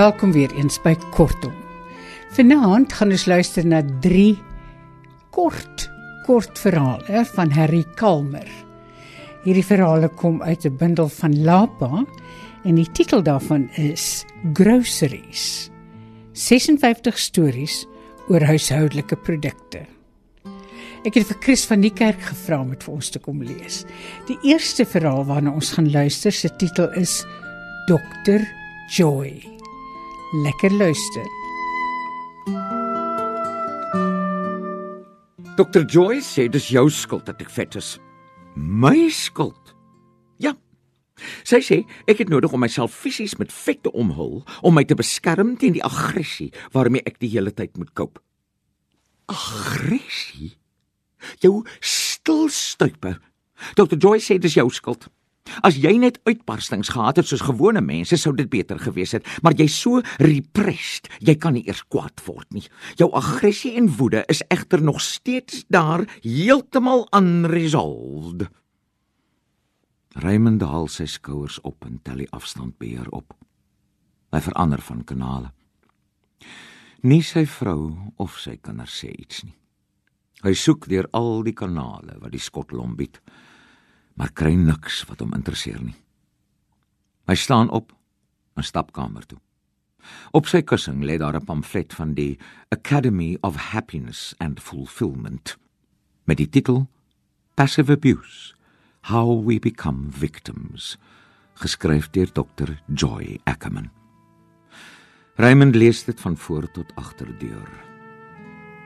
Welkom weer eens by Kortom. Vanaand gaan ons luister na 3 kort kort verhale van Harry Kalmer. Hierdie verhale kom uit 'n bundel van Lapa en die titel daarvan is Groceries. 56 stories oor huishoudelike produkte. Ek het vir Chris van die kerk gevra om dit vir ons te kom lees. Die eerste verhaal waarna ons gaan luister se titel is Dr Joy. Lekker luister. Dr Joy sê dis jou skuld dat ek vet is. My skuld. Ja. Sy sê ek het nodig om myself fisies met vet te omhul om my te beskerm teen die aggressie waarmee ek die hele tyd moet koop. Aggressie? Jou stilstuiper. Dr Joy sê dis jou skuld. As jy net uitbarstings gehad het soos gewone mense, sou dit beter gewees het, maar jy's so repressed, jy kan nie eers kwaad word nie. Jou aggressie en woede is egter nog steeds daar, heeltemal unresolved. Raymond haal sy skouers op en tel die afstandbeheer op. Hy verander van kanale. Nie sy vrou of sy kinders sê iets nie. Hy soek deur al die kanale wat die skotlom bied maar kry niks wat hom interesseer nie. Hy staan op en stap kamer toe. Op sy kussing lê daar 'n pamflet van die Academy of Happiness and Fulfillment met die titel Passive Abuse: How We Become Victims, geskryf deur Dr. Joy Ackerman. Raymond lees dit van voor tot agter deur.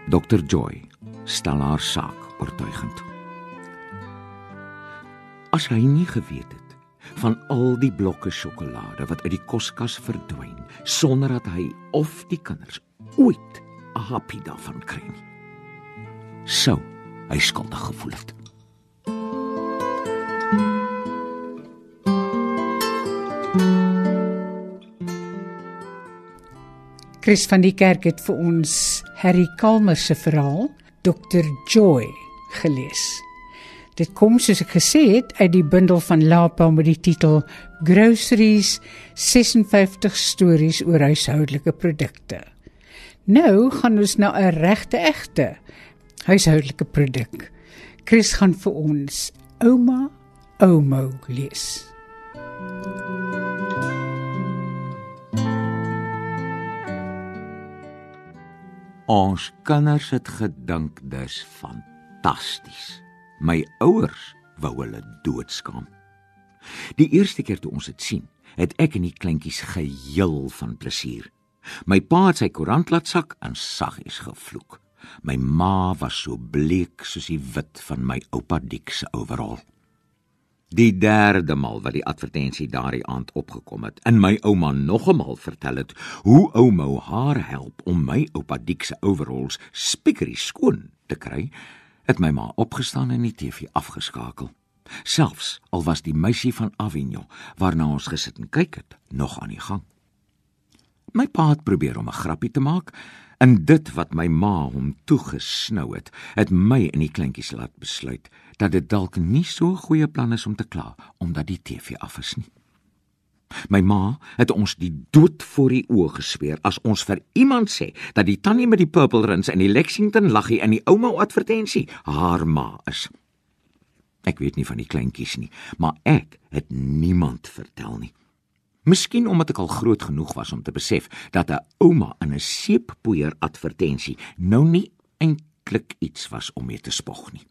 Dr. Joy stel haar saak oortuigend as hy nie geweet het van al die blokke sjokolade wat uit die koskas verdwyn sonder dat hy of die kinders ooit 'n happie daarvan kry nie. Sou hy skuldig gevoel het. Chris van die kerk het vir ons Harry Kalmer se verhaal Dr Joy gelees. Dit kom soos ek gesê het uit die bundel van Lapa met die titel Groceries 56 stories oor huishoudelike produkte. Nou gaan ons na 'n regte egte huishoudelike produk. Chris gaan vir ons Ouma Omo lees. Ons kinders het gedink dis fantasties. My ouers wou hulle doodskaam. Die eerste keer toe ons dit sien, het ek en die kleintjies geheel van plesier. My pa het sy koerant laat sak en saggies gevloek. My ma was so bleek soos die wit van my oupa Dik se overall. Die derde maal wat die advertensie daardie aand opgekom het, en my ouma nog eenmal vertel het hoe ouma haar help om my oupa Dik se overalls spikkerie skoon te kry, het my ma opgestaan en die TV afgeskakel. Selfs al was die meisie van Avignon waarna ons gesit en kyk het, nog aan die gang. My pa het probeer om 'n grappie te maak en dit wat my ma hom toegesnou het, het my en die kleintjies laat besluit dat dit dalk nie so goeie plan is om te kla omdat die TV af is nie. My ma het ons die dood voor die oë gesweer as ons vir iemand sê dat die tannie met die purple rings in die Lexington laggie in die ouma advertensie haar ma is. Ek weet nie van die kleintjies nie, maar ek het niemand vertel nie. Miskien omdat ek al groot genoeg was om te besef dat 'n ouma in 'n seeppoeier advertensie nou nie eintlik iets was om mee te spog nie.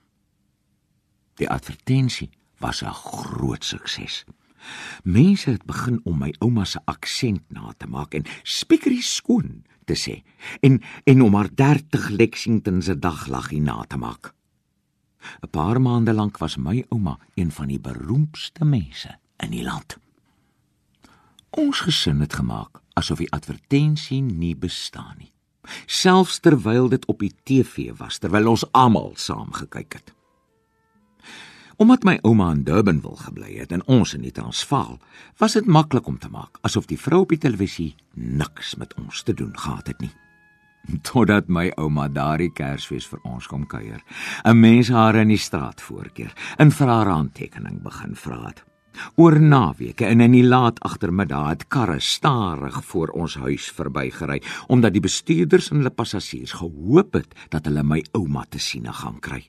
Die advertensie was 'n groot sukses. Mense het begin om my ouma se aksent na te maak en spiekerie skoon te sê en en om haar 30 Lexington se daglaggie na te maak. 'n Paar maande lank was my ouma een van die beroemdste mense in die land. Ons gesin het gemaak asof die advertensie nie bestaan nie. Selfs terwyl dit op die TV was, terwyl ons almal saam gekyk het. Omdat my ouma in Durban wil gebly het en ons in die Transvaal, was dit maklik om te maak asof die vrou op die televisie niks met ons te doen gehad het nie. totdat my ouma daardie Kersfees vir ons kom kuier. 'n Mens haar in die straat voorkeer, in vir haar handtekening begin vra het. Oor naweke en in die laat agtermiddag het karre stadig voor ons huis verbygery omdat die bestuurders en hulle passasiers gehoop het dat hulle my ouma te sien gaan kry.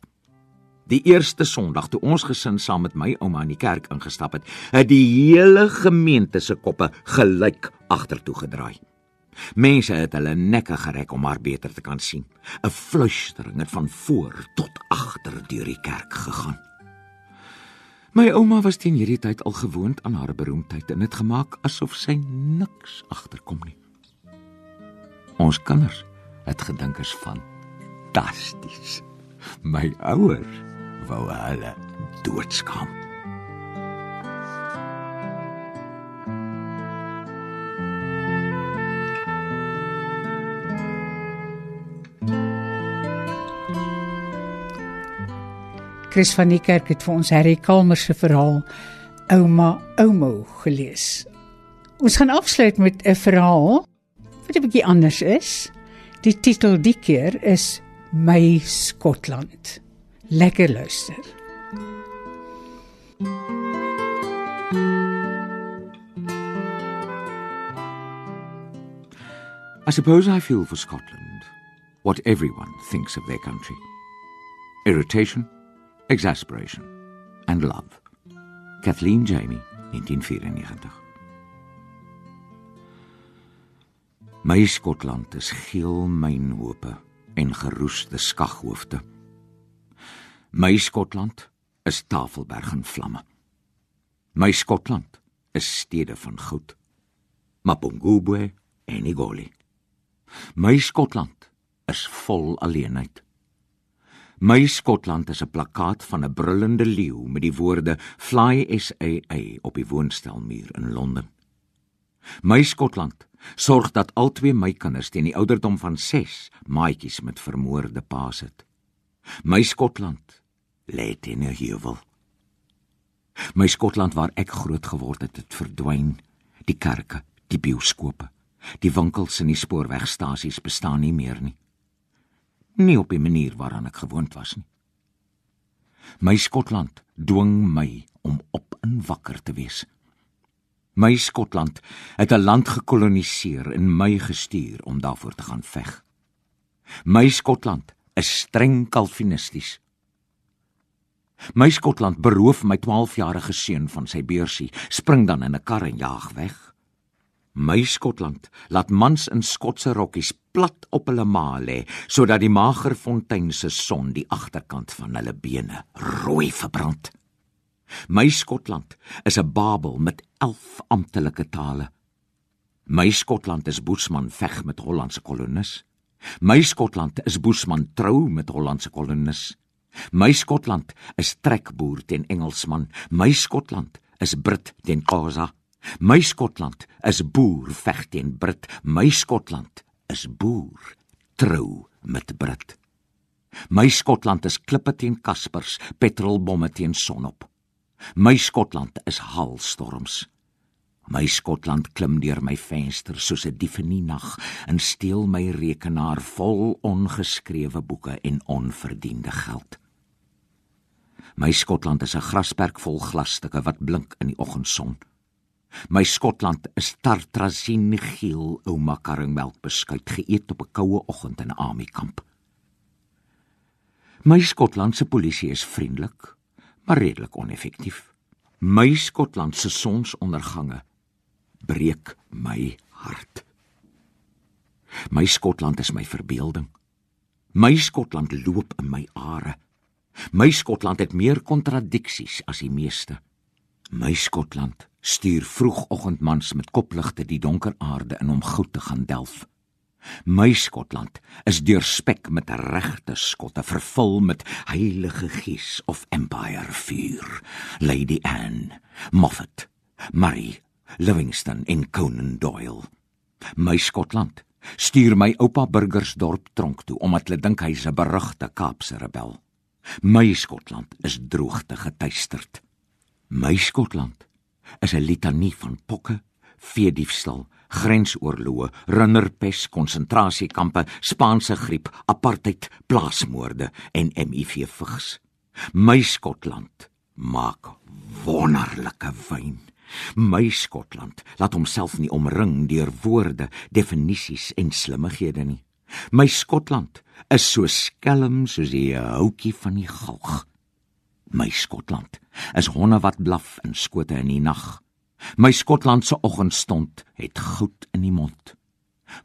Die eerste Sondag toe ons gesin saam met my ouma in die kerk ingestap het, het die hele gemeente se koppe gelyk agtertoe gedraai. Mense het hulle nekke gereg om haar beter te kan sien. 'n Fluistering het van voor tot agter deur die kerk gegaan. My ouma was teen hierdie tyd al gewoond aan haar beroemdheid en het gemaak asof sy niks agterkom nie. Ons kinders het gedink is fantasties. My ouers wou hulle doodskaam. Chris van die kerk het vir ons Harry Kalmer se verhaal Ouma Oumo gelees. Ons gaan afsluit met 'n verhaal wat 'n bietjie anders is. Die titel die keer is My Skotland. Lekker luister. I suppose I feel for Scotland what everyone thinks of their country. Irritation, Exasperation and Love. Kathleen Jamie, 1994. My Skotland is geel mynhope en geroeste skaghoofde. My Skotland is Tafelberg en vlamme. My Skotland is stede van goud. Mapungubwe en Igoli. My Skotland is vol alleenheid. My Skotland is 'n plakkaat van 'n brullende leeu met die woorde Fly SAA op die woonstelmuur in Londen. My Skotland sorg dat al twee my kinders teen die ouderdom van 6 maatjies met vermoorde paas het. My Skotland lê teen 'n heuwel. My Skotland waar ek groot geword het, het verdwyn. Die kerke, die bioskope, die winkels en die spoorwegstasies bestaan nie meer nie nie op die manier waaraan ek gewoond was nie. My Skotland dwing my om op en wakker te wees. My Skotland het 'n land gekoloniseer en my gestuur om daarvoor te gaan veg. My Skotland is streng kalvinisties. My Skotland beroof my 12-jarige seun van sy beursie, spring dan in 'n kar en jaag weg. My Skotland laat mans in skotse rokkies plat op hulle mae lê sodat die mager fontein se son die agterkant van hulle bene rooi verbrand. My Skotland is 'n Babel met 11 amptelike tale. My Skotland is Boesman veg met Hollandse kolonis. My Skotland is Boesman trou met Hollandse kolonis. My Skotland is trekboer teen Engelsman. My Skotland is Brit teen Xhosa. My Skotland is boer veg teen Brit. My Skotland is boer trou met Brit. My Skotland is klippe teen Kaspers, petrolbomme teen sonop. My Skotland is haalstorms. My Skotland klim deur my venster soos 'n dief in die nag en steel my rekenaar vol ongeskrewe boeke en onverdiende geld. My Skotland is 'n grasperk vol glasstukke wat blink in die oggendson. My Skotland is tartrazine geel ouma karringmelk beskuit geëet op 'n koue oggend in 'n army kamp. My Skotland se polisie is vriendelik, maar redelik oneffektief. My Skotland se sonsondergange breek my hart. My Skotland is my verbeelding. My Skotland loop in my are. My Skotland het meer kontradiksies as die meeste. My Skotland stuur vroegoggendmans met kopligte die donker aarde in om goud te gaan delf. My Skotland is deurspek met regte skotte vervul met heilige gees of empire vuur. Lady Anne, Moffat, Murray, Livingston en Conan Doyle. My Skotland stuur my oupa Burgersdorp tronk toe omdat hulle dink hy's 'n berugte Kaapse rebel. My Skotland is droogte getuisterd. My Skotland is 'n litanie van pokke, veediefstal, grensoorloë, runnerpes, konsentrasiekampe, Spaanse griep, apartheid, plaasmoorde en HIV vigs. My Skotland maak wonderlike wyn. My Skotland laat homself nie omring deur woorde, definisies en slimmighede nie. My Skotland is so skelm soos 'n houtjie van die galg. My Skotland is honde wat blaf in skote in die nag. My Skotland se oggendstond het goud in die mond.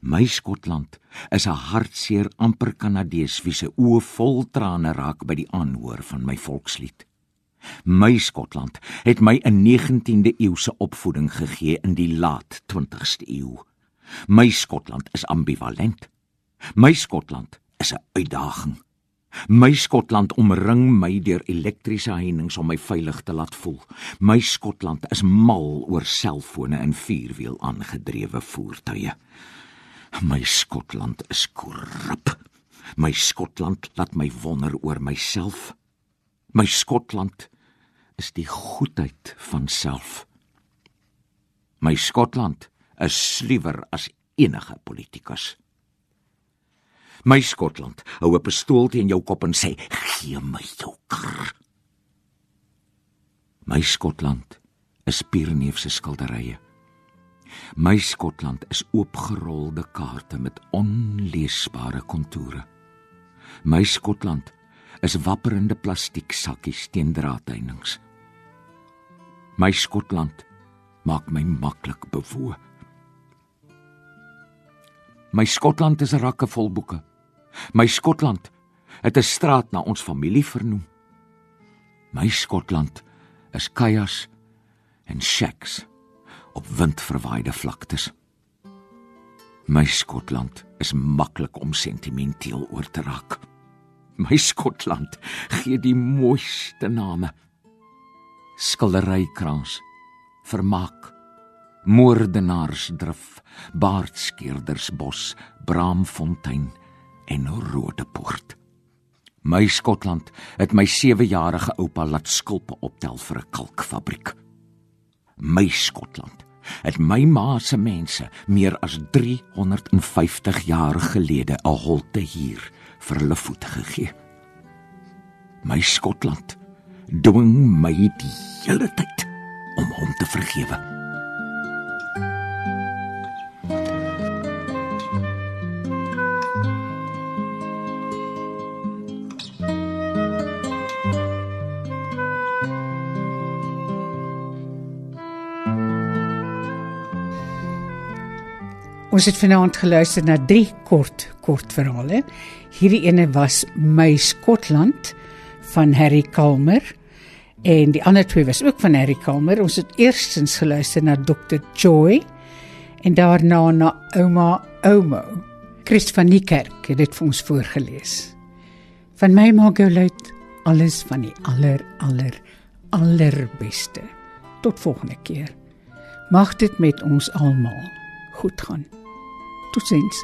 My Skotland is 'n hartseer amper Kanadees wie se oë vol trane raak by die aanhoor van my volkslied. My Skotland het my 'n 19de eeuse opvoeding gegee in die laat 20ste eeu. My Skotland is ambivalent. My Skotland is 'n uitdaging. My Skotland omring my deur elektriese heininge om my veilig te laat voel. My Skotland is mal oor selfone en vierwiel aangedrewe voertuie. My Skotland is korrup. My Skotland laat my wonder oor myself. My Skotland is die goedheid van self. My Skotland is sluwer as enige politikus. My Skotland hou 'n pistool teen jou kop en sê: "Gee my jou kar." My Skotland is Pierneef se skilderye. My Skotland is oopgerolde kaarte met onleesbare kontoure. My Skotland is wapperende plastiek sakkies teen draadheininge. My Skotland maak my maklik bewoe. My Skotland is rakke vol boeke. My Skotland het 'n straat na ons familie vernoem. My Skotland is kajas en shacks op windverwaaide vlaktes. My Skotland is maklik om sentimenteel oor te raak. My Skotland gee die mooiste name. Skilderykrans, vermaak, moordenaarsdrif, baardskeerdersbos, braamfontein en Rodepoort. My Skotland het my 7-jarige oupa laat skulpe optel vir 'n kalkfabriek. My Skotland het my ma se mense meer as 350 jaar gelede 'n holte hier vir hulle voete gegee. My Skotland dwing my die hele tyd om hom te vergewe. Ons het vanaand geluister na drie kort kortverhale. Hierdie ene was My Skotland van Harry Kalmer en die ander twee was ook van Harry Kalmer. Ons het eerstens geluister na Dr Joy en daarna na Ouma Omo. Christ van Niekerk het dit vir ons voorgeles. Van my maak jou luit alles van die aller aller allerbeste. Tot volgende keer. Mag dit met ons almal goed gaan. to saints.